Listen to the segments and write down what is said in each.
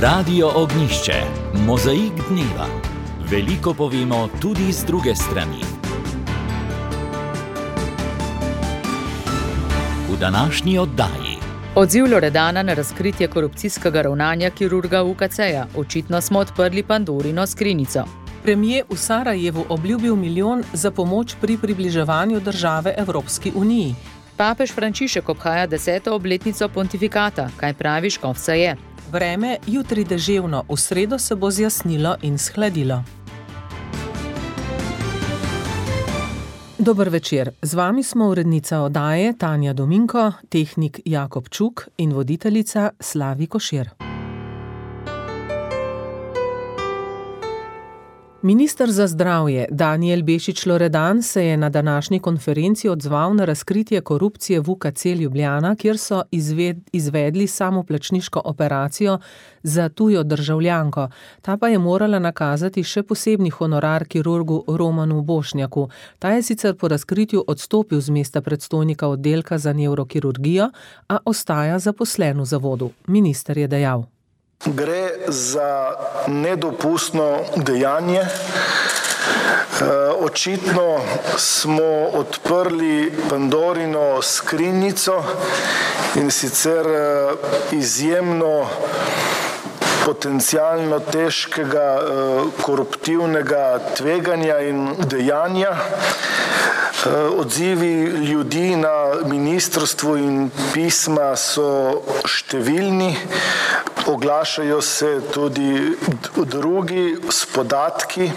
Radio Ognišče, mozaik dneva. Veliko povemo tudi z druge strani. V današnji oddaji. Odziv Loredana na razkritje korupcijskega ravnanja kirurga UKC-ja. Očitno smo odprli Pandorino skrinjico. Premijer v Sarajevu obljubil milijon za pomoč pri približevanju države Evropski uniji. Papež Frančišek obhaja deseto obletnico pontifikata. Kaj praviš, ko vse je? Vreme jutri deževno, v sredo se bo zjasnilo in shladilo. Dober večer, z vami smo urednica oddaje Tanja Dominko, tehnik Jakob Čuk in voditeljica Slavi Košir. Ministr za zdravje Daniel Bešič Loredan se je na današnji konferenci odzval na razkritje korupcije v UKC Ljubljana, kjer so izved, izvedli samoplačniško operacijo za tujo državljanko. Ta pa je morala nakazati še posebni honorar kirurgu Romanu Bošnjaku. Ta je sicer po razkritju odstopil z mesta predstojnika oddelka za neurokirurgijo, a ostaja zaposlen v zavodu. Minister je dejal. Gre za nedopustno dejanje. Očitno smo odprli Pandorino skrinjico in sicer izjemno potencialno težkega koruptivnega tveganja in dejanja. Odzivi ljudi na ministrstvu in pisma so številni oglašajo se tudi drugi s podatki.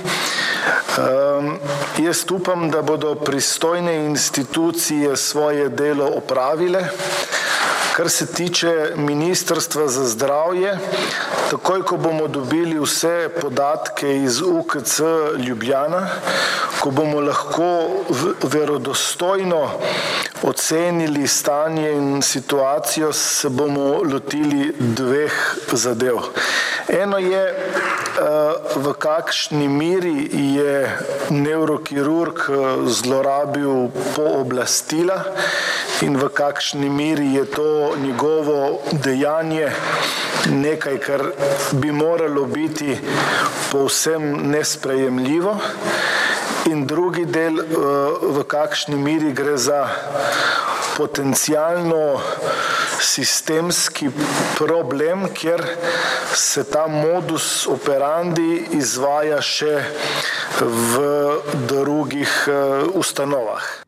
Um, jaz upam, da bodo pristojne institucije svoje delo opravile. Kar se tiče Ministrstva za zdravje, takoj, ko bomo dobili vse podatke iz UKC Ljubljana, ko bomo lahko verodostojno ocenili stanje in situacijo, se bomo lotili dveh zadev. Eno je, v kakšni miri je neurokirurg zlorabil pooblastila in v kakšni miri je to njegovo dejanje nekaj, kar bi moralo biti povsem nesprejemljivo. In drugi del, v kakšni miri gre za potencialno sistemski problem, kjer se ta modus operandi izvaja še v drugih ustanovah.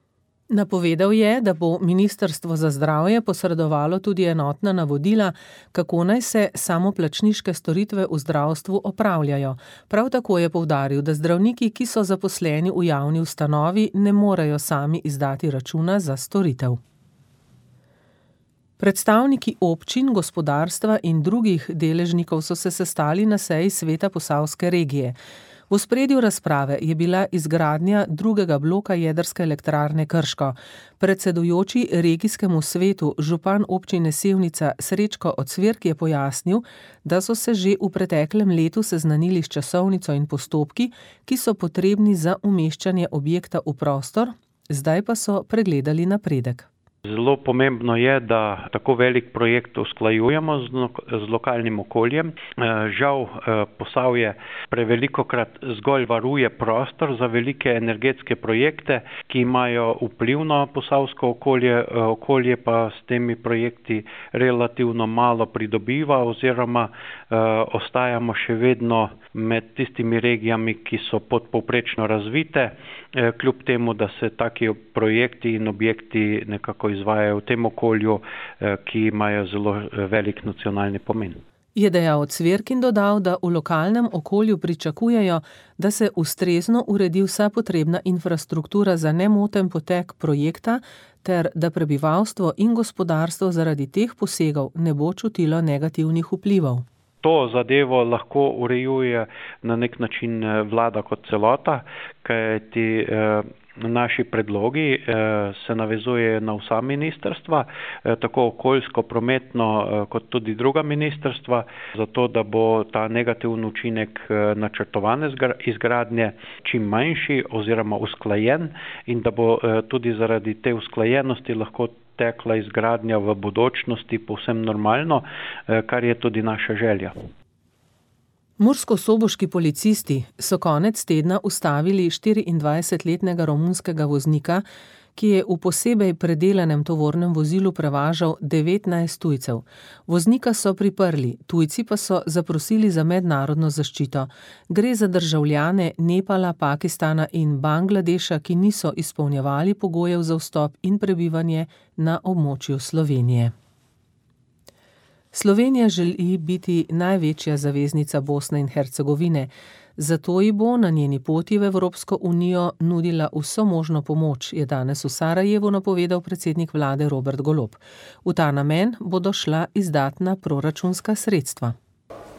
Napovedal je, da bo Ministrstvo za zdravje posredovalo tudi enotna navodila, kako naj se samoplačniške storitve v zdravstvu opravljajo. Prav tako je povdaril, da zdravniki, ki so zaposleni v javni ustanovi, ne morejo sami izdati računa za storitev. Predstavniki občin, gospodarstva in drugih deležnikov so se sestali na seji sveta posavske regije. V spredju razprave je bila izgradnja drugega bloka jedrske elektrarne Krško. Predsedujoči regijskemu svetu župan občine Sevnica Srečko Odsvirk je pojasnil, da so se že v preteklem letu seznanili s časovnico in postopki, ki so potrebni za umeščanje objekta v prostor, zdaj pa so pregledali napredek. Zelo pomembno je, da tako velik projekt usklajujemo z, lokalnim okoljem. Žal Posavje preveliko krat zgolj varuje prostor za velike energetske projekte, ki imajo vpliv na posavsko okolje, okolje pa s temi projekti relativno malo pridobiva oziroma ostajamo še vedno med tistimi regijami, ki so podpovprečno razvite, kljub temu, da se taki projekti in objekti nekako izvajajo v tem okolju, ki imajo zelo velik nacionalni pomen. Je dejal Cvirk in dodal, da v lokalnem okolju pričakujejo, da se ustrezno uredi vsa potrebna infrastruktura za nemoten potek projekta ter da prebivalstvo in gospodarstvo zaradi teh posegov ne bo čutilo negativnih vplivov. To zadevo lahko urejuje na nek način vlada kot celota, kajti naši predlogi se navezujejo na vsa ministrstva, tako okoljsko, prometno kot tudi druga ministrstva, zato da bo ta negativni učinek načrtovane izgradnje čim manjši oziroma usklajen in da bo tudi zaradi te usklajenosti lahko tekla izgradnja v bodočnosti povsem normalno, kar je tudi naša želja. Mursko-soboški policisti so konec tedna ustavili 24-letnega romunskega voznika, ki je v posebej predelanem tovornem vozilu prevažal 19 tujcev. Voznika so priprli, tujci pa so zaprosili za mednarodno zaščito. Gre za državljane Nepala, Pakistana in Bangladeša, ki niso izpolnjevali pogojev za vstop in prebivanje na območju Slovenije. Slovenija želi biti največja zaveznica Bosne in Hercegovine, zato ji bo na njeni poti v Evropsko unijo nudila vso možno pomoč, je danes v Sarajevu napovedal predsednik vlade Robert Golob. V ta namen bodo šla izdatna proračunska sredstva.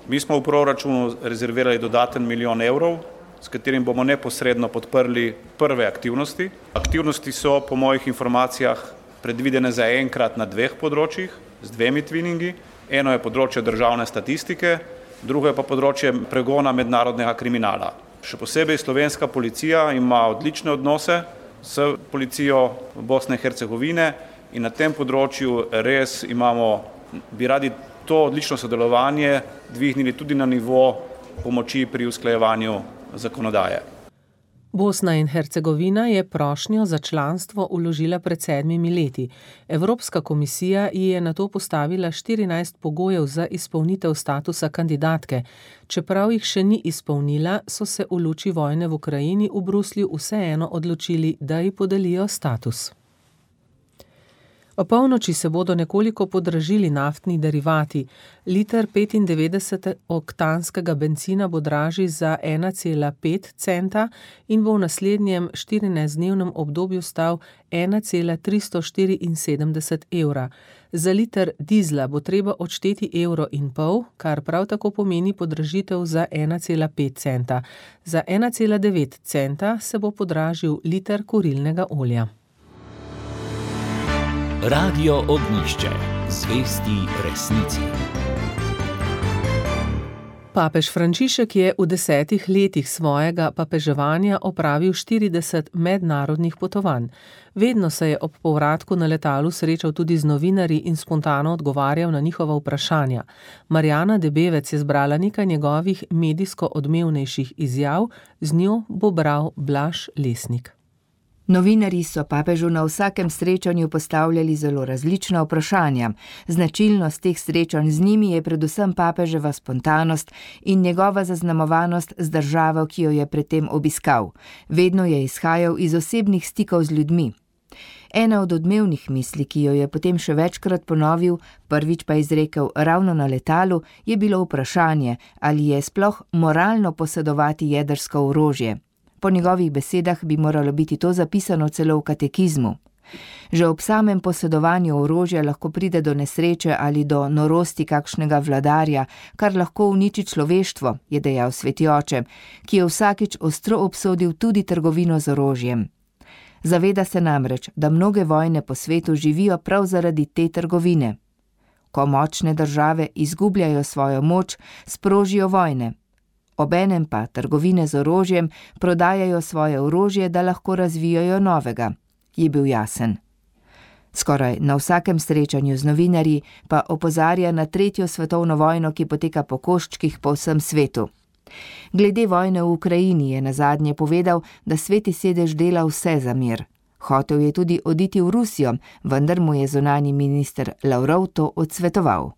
Mi smo v proračunu rezervirali dodaten milijon evrov, s katerim bomo neposredno podprli prve aktivnosti. Aktivnosti so po mojih informacijah predvidene za enkrat na dveh področjih z dvemi twiningi. Eno je področje državne statistike, drugo je pa področje pregona mednarodnega kriminala. Še posebej slovenska policija ima odlične odnose s policijo Bosne in Hercegovine in na tem področju res imamo, bi radi to odlično sodelovanje dvignili tudi na nivo pomoči pri usklajevanju zakonodaje. Bosna in Hercegovina je prošnjo za članstvo uložila pred sedmimi leti. Evropska komisija ji je na to postavila 14 pogojev za izpolnitev statusa kandidatke. Čeprav jih še ni izpolnila, so se v luči vojne v Ukrajini v Bruslju vseeno odločili, da ji podelijo status. O polnoči se bodo nekoliko podražili naftni derivati. Liter 95-oktanskega benzina bo dražji za 1,5 centa in bo v naslednjem 14-dnevnem obdobju stal 1,374 evra. Za liter dizla bo treba odšteti evro in pol, kar prav tako pomeni podražitev za 1,5 centa. Za 1,9 centa se bo podražil liter kurilnega olja. Radio Ognišče, zvesti resnici. Papež Frančišek je v desetih letih svojega papeževanja opravil 40 mednarodnih potovanj. Vedno se je ob povratku na letalu srečal tudi z novinarji in spontano odgovarjal na njihova vprašanja. Marjana Debevec je zbrala nekaj njegovih medijsko odmevnejših izjav, z njo bo bral Blaž Lesnik. Novinari so papežu na vsakem srečanju postavljali zelo različna vprašanja. Značilnost teh srečanj z njimi je predvsem papeževa spontanost in njegova zaznamovanost z državo, ki jo je predtem obiskal. Vedno je izhajal iz osebnih stikov z ljudmi. Ena od odmevnih misli, ki jo je potem še večkrat ponovil, prvič pa izrekel ravno na letalu, je bilo vprašanje, ali je sploh moralno posedovati jedrsko orožje. Po njegovih besedah bi moralo biti to zapisano celo v katekizmu. Že ob samem posedovanju orožja lahko pride do nesreče ali do norosti kakšnega vladarja, kar lahko uniči človeštvo, je dejal svetjoče, ki je vsakič ostro obsodil tudi trgovino z orožjem. Zaveda se namreč, da mnoge vojne po svetu živijo prav zaradi te trgovine. Ko močne države izgubljajo svojo moč, sprožijo vojne obenem pa trgovine z orožjem prodajajo svoje orožje, da lahko razvijajo novega, je bil jasen. Skoraj na vsakem srečanju z novinarji pa opozarja na tretjo svetovno vojno, ki poteka po koščkih po vsem svetu. Glede vojne v Ukrajini je na zadnje povedal, da sveti sedež dela vse za mir. Hotev je tudi oditi v Rusijo, vendar mu je zunani minister Lavrov to odsvetoval.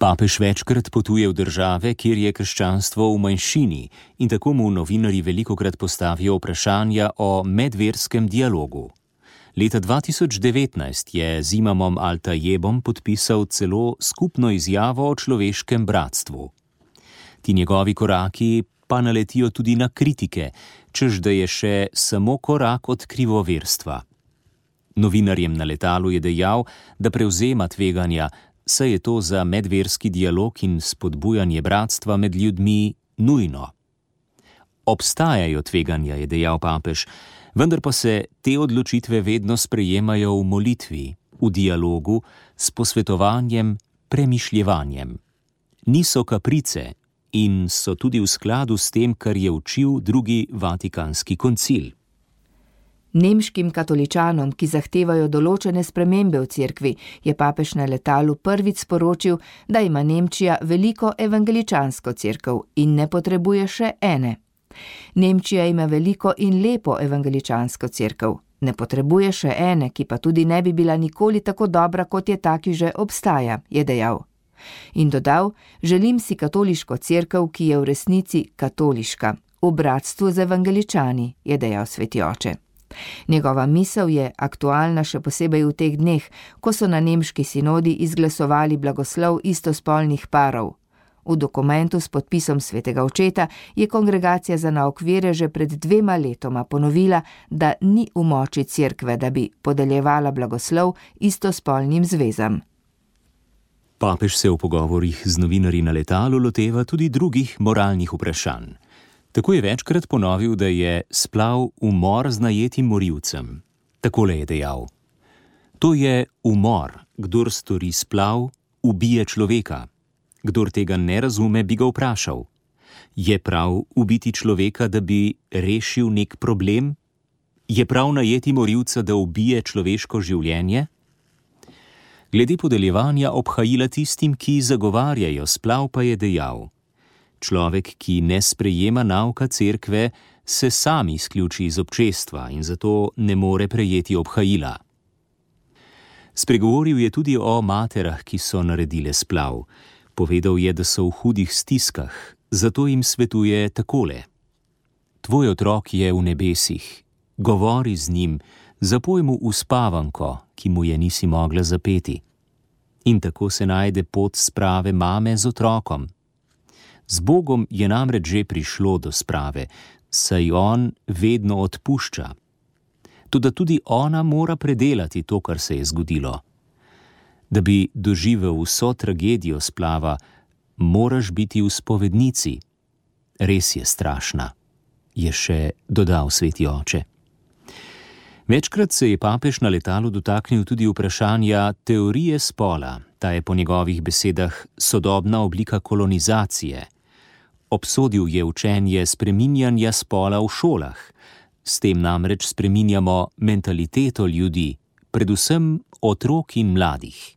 Papež večkrat potuje v države, kjer je krščanstvo v manjšini in tako mu novinari veliko krat postavijo vprašanja o medverskem dialogu. Leta 2019 je z imamom Altajebom podpisal celo skupno izjavo o človeškem bratstvu. Ti njegovi koraki pa naletijo tudi na kritike, čež da je še samo korak od krivoverstva. Novinarjem na letalu je dejal, da prevzema tveganja, saj je to za medverski dialog in spodbujanje bratstva med ljudmi nujno. Obstajajo tveganja, je dejal papež, vendar pa se te odločitve vedno sprejemajo v molitvi, v dialogu, s posvetovanjem, premišljevanjem. Niso kaprice in so tudi v skladu s tem, kar je učil drugi vatikanski koncil. Nemškim katoličanom, ki zahtevajo določene spremembe v cerkvi, je papež na letalu prvič sporočil, da ima Nemčija veliko evangeličansko cerkev in ne potrebuje še ene. Nemčija ima veliko in lepo evangeličansko cerkev, ne potrebuje še ene, ki pa tudi ne bi bila nikoli tako dobra, kot je ta, ki že obstaja, je dejal. In dodal: Želim si katoliško cerkev, ki je v resnici katoliška, v bratstvu z evangeličani, je dejal sveti oče. Njegova misel je aktualna še posebej v teh dneh, ko so na nemški sinodi izglasovali blagoslov istospolnih parov. V dokumentu s podpisom svetega očeta je kongregacija za naokvire že pred dvema letoma ponovila, da ni v moči cerkve, da bi podeljevala blagoslov istospolnim zvezam. Papež se v pogovorih z novinarji na letalu loteva tudi drugih moralnih vprašanj. Tako je večkrat ponovil, da je splav umor z najetim morilcem. Takole je dejal: To je umor, kdor stori splav, ubije človeka. Kdor tega ne razume, bi ga vprašal: Je prav ubiti človeka, da bi rešil nek problem? Je prav najeti morilca, da ubije človeško življenje? Glede podeljevanja obhajila tistim, ki zagovarjajo splav, pa je dejal: Človek, ki ne sprejema nauka cerkve, se sam izključi iz občestva in zato ne more prejeti obhajila. Spregovoril je tudi o materah, ki so naredile splav. Povedal je, da so v hudih stiskah, zato jim svetuje takole: Tvoj otrok je v nebesih, govori z njim, zapoj mu uspavanko, ki mu je nisi mogla zapeti. In tako se najde pot sprave mame z otrokom. Z Bogom je namreč že prišlo do sprave, saj on vedno odpušča. Tudi tudi ona mora predelati to, kar se je zgodilo. Da bi doživel vso tragedijo splava, moraš biti v spovednici. Res je strašna, je še dodal sveti oče. Večkrat se je papež na letalu dotaknil tudi vprašanja teorije spola, ta je po njegovih besedah sodobna oblika kolonizacije obsodil je učenje spreminjanja spola v šolah, s tem namreč spreminjamo mentaliteto ljudi, predvsem otrok in mladih.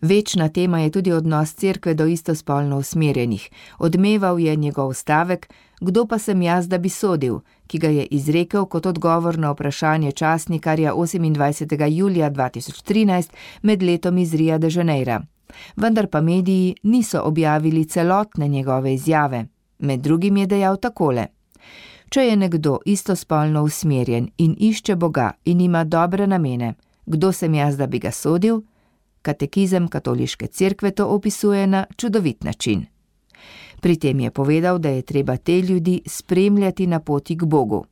Večna tema je tudi odnos cerkve do istospolno usmerjenih. Odmeval je njegov stavek: Kdo pa sem jaz, da bi sodil, ki ga je izrekel kot odgovor na vprašanje časnikarja 28. julija 2013 med letom iz Rio de Janeiro vendar pa mediji niso objavili celotne njegove izjave. Med drugim je dejal takole: Če je nekdo istospolno usmerjen in išče Boga in ima dobre namene, kdo sem jaz, da bi ga sodil? Katekizem katoliške cerkve to opisuje na čudovit način. Pri tem je povedal, da je treba te ljudi spremljati na poti k Bogu.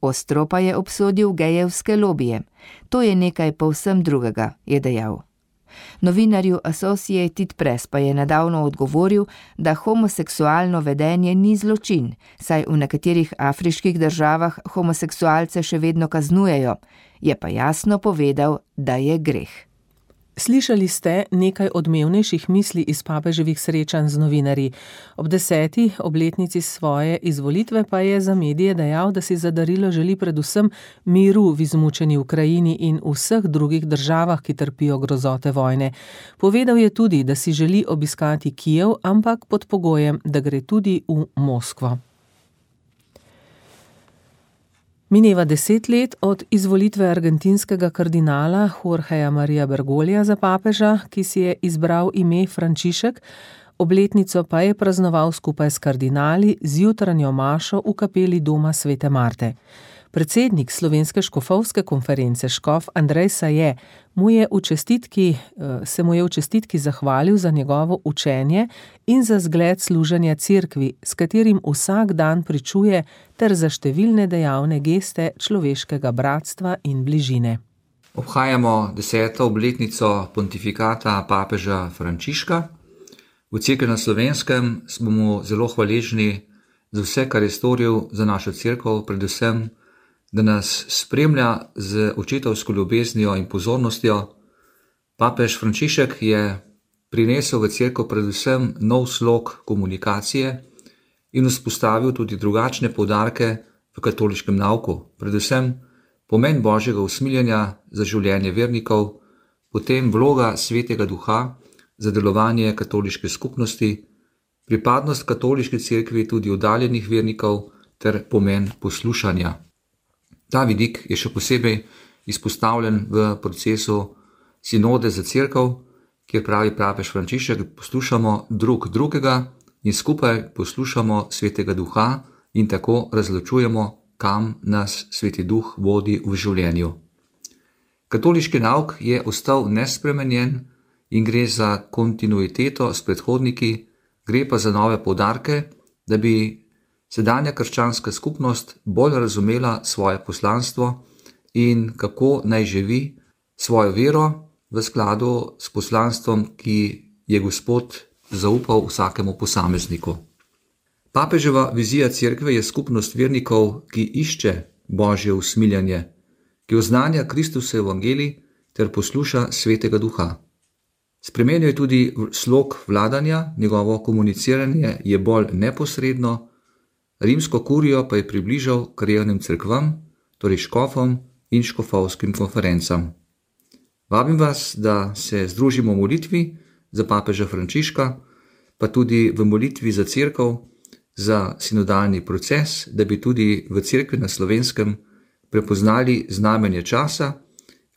Ostro pa je obsodil gejevske lobije. To je nekaj povsem drugega, je dejal. Novinarju Associated Press pa je nedavno odgovoril, da homoseksualno vedenje ni zločin, saj v nekaterih afriških državah homoseksualce še vedno kaznujejo, je pa jasno povedal, da je greh. Slišali ste nekaj odmevnejših misli iz papeževih srečanj z novinarji. Ob deseti obletnici svoje izvolitve pa je za medije dejal, da si zadarilo želi predvsem miru v izmučeni Ukrajini in vseh drugih državah, ki trpijo grozote vojne. Povedal je tudi, da si želi obiskati Kijev, ampak pod pogojem, da gre tudi v Moskvo. Mineva deset let od izvolitve argentinskega kardinala Jorgeja Marija Bergolja za papeža, ki si je izbral ime Frančišek, obletnico pa je praznoval skupaj s kardinali z jutranjo mašo v kapeli Doma svete Marte. Predsednik slovenske škofovske konference Škof Andrej Saje mu je v čestitki, eh, se mu je v čestitki zahvalil za njegovo učenje in za zgled služenja cerkvi, s katerim vsak dan pričuje, ter za številne dejavne geste človeškega bratstva in bližine. Obhajamo deseto obletnico pontifikata papeža Frančiška. V cerkvi na slovenskem smo mu zelo hvaležni za vse, kar je storil za našo cerkev, predvsem da nas spremlja z očetovsko ljubeznijo in pozornostjo. Papež Frančišek je prinesel v crkvo predvsem nov slog komunikacije in vzpostavil tudi drugačne podarke v katoliškem nauku, predvsem pomen božjega usmiljanja za življenje vernikov, potem vloga svetega duha za delovanje katoliške skupnosti, pripadnost katoliški cerkvi tudi oddaljenih vernikov ter pomen poslušanja. Ta vidik je še posebej izpostavljen v procesu sinode za crkv, kjer pravi prapež Frančišek, poslušamo drug drugega in skupaj poslušamo svetega duha in tako razločujemo, kam nas sveti duh vodi v življenju. Katoliški nauk je ostal nespremenjen in gre za kontinuiteto s predhodniki, gre pa za nove podarke, da bi sedanja krščanska skupnost bolj razumela svoje poslanstvo in kako naj živi svojo vero v skladu s poslanstvom, ki je Gospod zaupal vsakemu posamezniku. Papeževa vizija cerkve je skupnost vernikov, ki išče božje usmiljanje, ki oznanja Kristusa evangelij ter posluša svetega duha. Spremenil je tudi slog vladanja, njegovo komuniciranje je bolj neposredno, rimsko kurijo pa je približal krajevnim crkvam, torej škofom in škofovskim konferencam. Vabim vas, da se združimo v molitvi za papeža Frančiška, pa tudi v molitvi za crkv, za sinodalni proces, da bi tudi v crkvi na slovenskem prepoznali znamenje časa,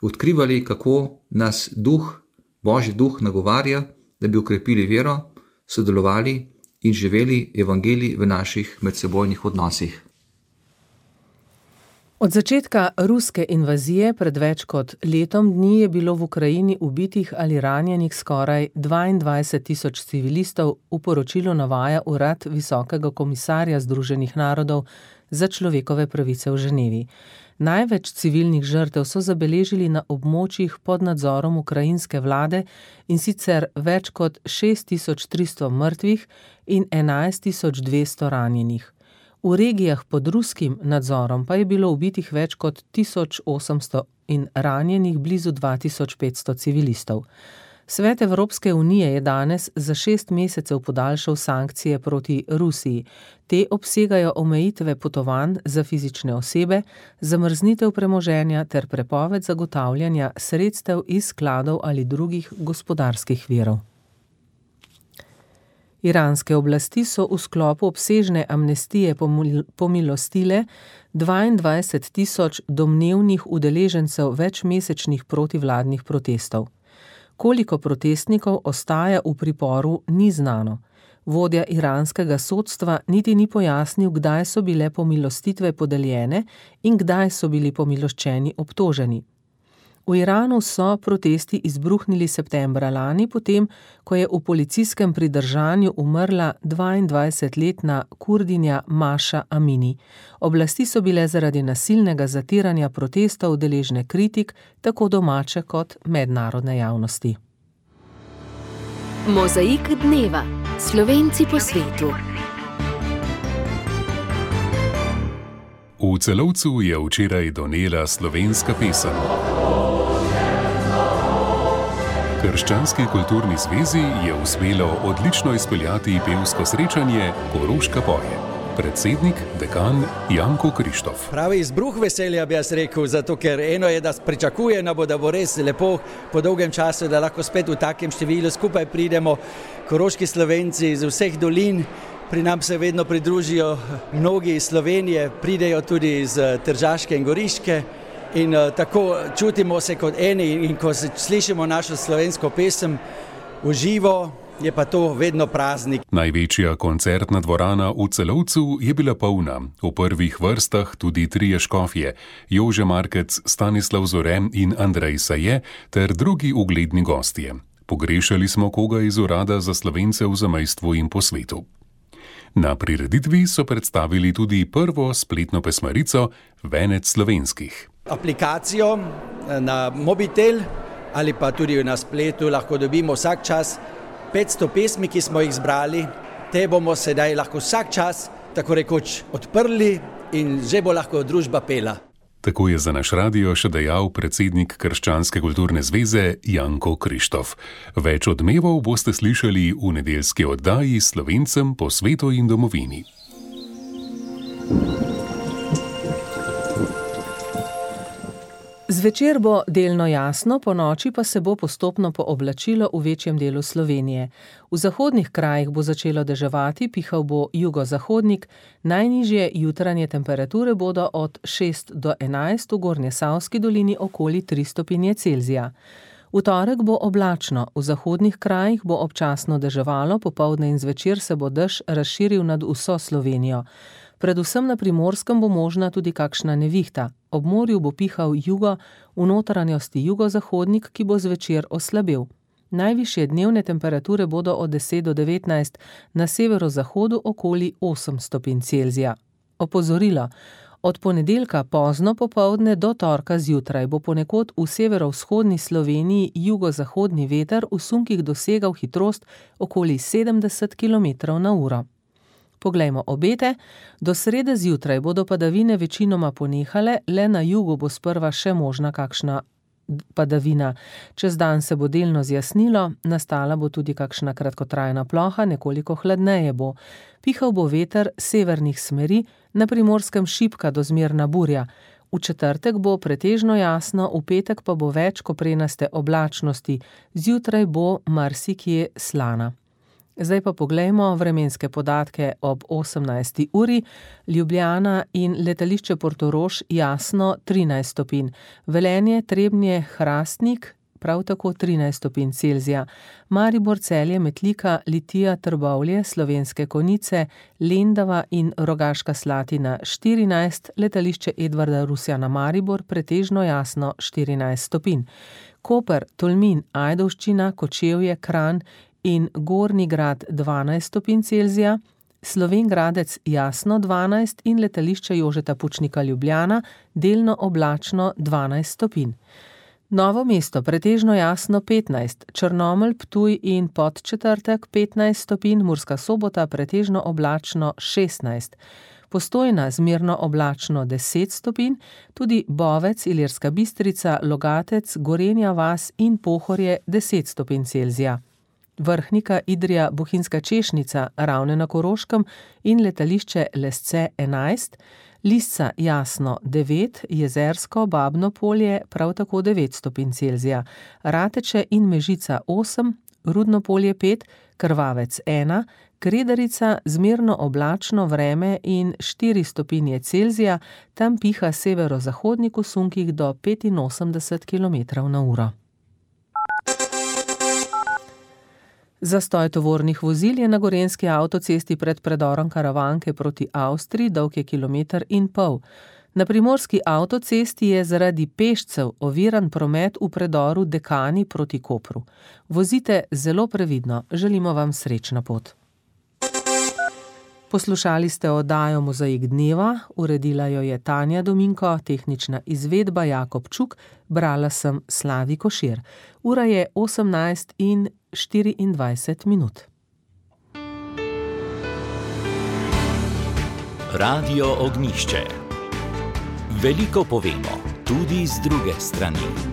odkrivali, kako nas duh Božji duh nagovarja, da bi ukrepili vero, sodelovali in živeli evangelij v naših medsebojnih odnosih. Od začetka ruske invazije pred več kot letom dni je bilo v Ukrajini ubitih ali ranjenih skoraj 22 tisoč civilistov, v poročilu navaja urad Visokega komisarja Združenih narodov za človekove pravice v Ženevi. Največ civilnih žrtev so zabeležili na območjih pod nadzorom ukrajinske vlade in sicer več kot 6300 mrtvih in 11200 ranjenih. V regijah pod ruskim nadzorom pa je bilo ubitih več kot 1800 in ranjenih blizu 2500 civilistov. Svet Evropske unije je danes za šest mesecev podaljšal sankcije proti Rusiji. Te obsegajo omejitve potovanj za fizične osebe, zamrznitev premoženja ter prepoved zagotavljanja sredstev iz skladov ali drugih gospodarskih virov. Iranske oblasti so v sklopu obsežne amnestije pomilostile 22 tisoč domnevnih udeležencev večmesečnih protivladnih protestov. Koliko protestnikov ostaja v priporu, ni znano. Vodja iranskega sodstva niti ni pojasnil, kdaj so bile pomilostitve podeljene in kdaj so bili pomiloščeni obtoženi. V Iranu so protesti izbruhnili septembra lani, potem ko je v policijskem pridržanju umrla 22-letna kurdinja Maša Amini. Oblasti so bile zaradi nasilnega zatiranja protestov deležne kritik tako domače kot mednarodne javnosti. Mozaik dneva. Slovenci po svetu. V celovcu je včeraj donela slovenska pesem. Krščanski kulturni zvezi je uspelo odlično izpeljati pevsko srečanje Koroška poje. Predsednik, dekan Janko Krištof. Pravi izbruh veselja bi jaz rekel, zato ker eno je, da pričakuje, no da bo res lepo po dolgem času, da lahko spet v takem številu skupaj pridemo, koroški slovenci iz vseh dolin. Pri nam se vedno pridružijo mnogi iz Slovenije, pridejo tudi iz Tržaške in Goriške in uh, tako čutimo se kot eni in ko slišimo našo slovensko pesem v živo, je pa to vedno praznik. Največja koncertna dvorana v celovcu je bila polna, v prvih vrstah tudi trije škofje, Jože Markec, Stanislav Zorem in Andrej Saje ter drugi ugledni gostje. Pogrešali smo koga iz urada za slovence v zamejstvu in po svetu. Na prireditvi so predstavili tudi prvo spletno pesmarico Venec slovenskih aplikacijo eh, na mobitel ali pa tudi na spletu lahko dobimo vsak čas 500 pesmi, ki smo jih zbrali. Te bomo sedaj lahko vsak čas tako rekoč odprli in že bo lahko družba pela. Tako je za naš radio še dejal predsednik Krščanske kulturne zveze Janko Krištof. Več odmevov boste slišali v nedeljski oddaji Slovencem po svetu in domovini. Zvečer bo delno jasno, po noči pa se bo postopno pooblačilo v večjem delu Slovenije. V zahodnih krajih bo začelo deževati, pihal bo jugozahodnik, najnižje jutranje temperature bodo od 6 do 11 v Gornje Savski dolini okoli 3 stopinje Celzija. V torek bo oblačno, v zahodnih krajih bo občasno deževalo, popovdne in zvečer se bo dež razširil nad vso Slovenijo. Predvsem na primorskem bo možna tudi kakšna nevihta, ob morju bo pihal jugo, v notranjosti jugozahodnik, ki bo zvečer oslabel. Najvišje dnevne temperature bodo od 10 do 19, na severozahodu okoli 8 stopinj Celzija. Opozorilo. Od ponedeljka pozno popovdne do torka zjutraj bo ponekod v severovzhodni Sloveniji jugozahodni veter v sunkih dosegal hitrost okoli 70 km/h. Poglejmo obete. Do srede zjutraj bodo padavine večinoma ponehale, le na jugu bo sprva še možna kakšna padavina. Čez dan se bo delno zjasnilo, nastala bo tudi kakšna kratkotrajna ploha, nekoliko hladneje bo. Pihal bo veter severnih smeri, na primorskem šipka do zmerna burja. V četrtek bo pretežno jasno, v petek pa bo več koprenaste oblačnosti, zjutraj bo marsikje slana. Zdaj pa poglejmo vremenske podatke ob 18. uri. Ljubljana in letališče Portorož jasno 13 stopinj, Velenje, Trebnje, Hrastnik prav tako 13 stopinj Celzija, Maribor, Celje, Metlika, Litija, Trbovlje, Slovenske Konice, Lendava in Rogaška Slatina 14, letališče Edvarda Rusjana Maribor pretežno jasno 14 stopinj. Koper, Tolmin, Ajdovščina, Kočevje, Kran in Gorni grad 12 stopinj Celzija, Slovengradec jasno 12 in letališče Jožeta Pučnika Ljubljana delno oblačno 12 stopinj. Novo mesto pretežno jasno 15, Črnomelj, Ptuj in podčetrtek 15 stopinj, Murska sobota pretežno oblačno 16. Postojna zmerno oblačno 10 stopinj, tudi Bovec, Ilirska bistrica, Logatec, Gorenja vas in Pohorje 10 stopinj Celzija. Vrhnika Idrija Bohinjska češnica ravne na Koroškem in letališče Lesce 11, Lisca jasno 9, Jezersko Babno polje prav tako 9 stopinj Celzija, Rateče in Mežica 8, Rudno polje 5, Krvavec 1, Kredarica zmerno oblačno vreme in 4 stopinje Celzija, tam piha severozahodnik v sunkih do 85 km/h. Zastoj tovornih vozil je na gorenski avtocesti pred predorom Karavanke proti Avstriji, dolg je kilometr in pol. Na primorski avtocesti je zaradi pešcev oviran promet v predoru Dekani proti Kopru. Vozite zelo previdno, želimo vam srečno pot. Poslušali ste oddajo Mozaik dneva, uredila jo je Tanja Dominko, tehnična izvedba Jakob Čuk, brala sem Slavi Košir. Ura je 18 in 24 minut. Radio Ognišče. Veliko povemo, tudi z druge strani.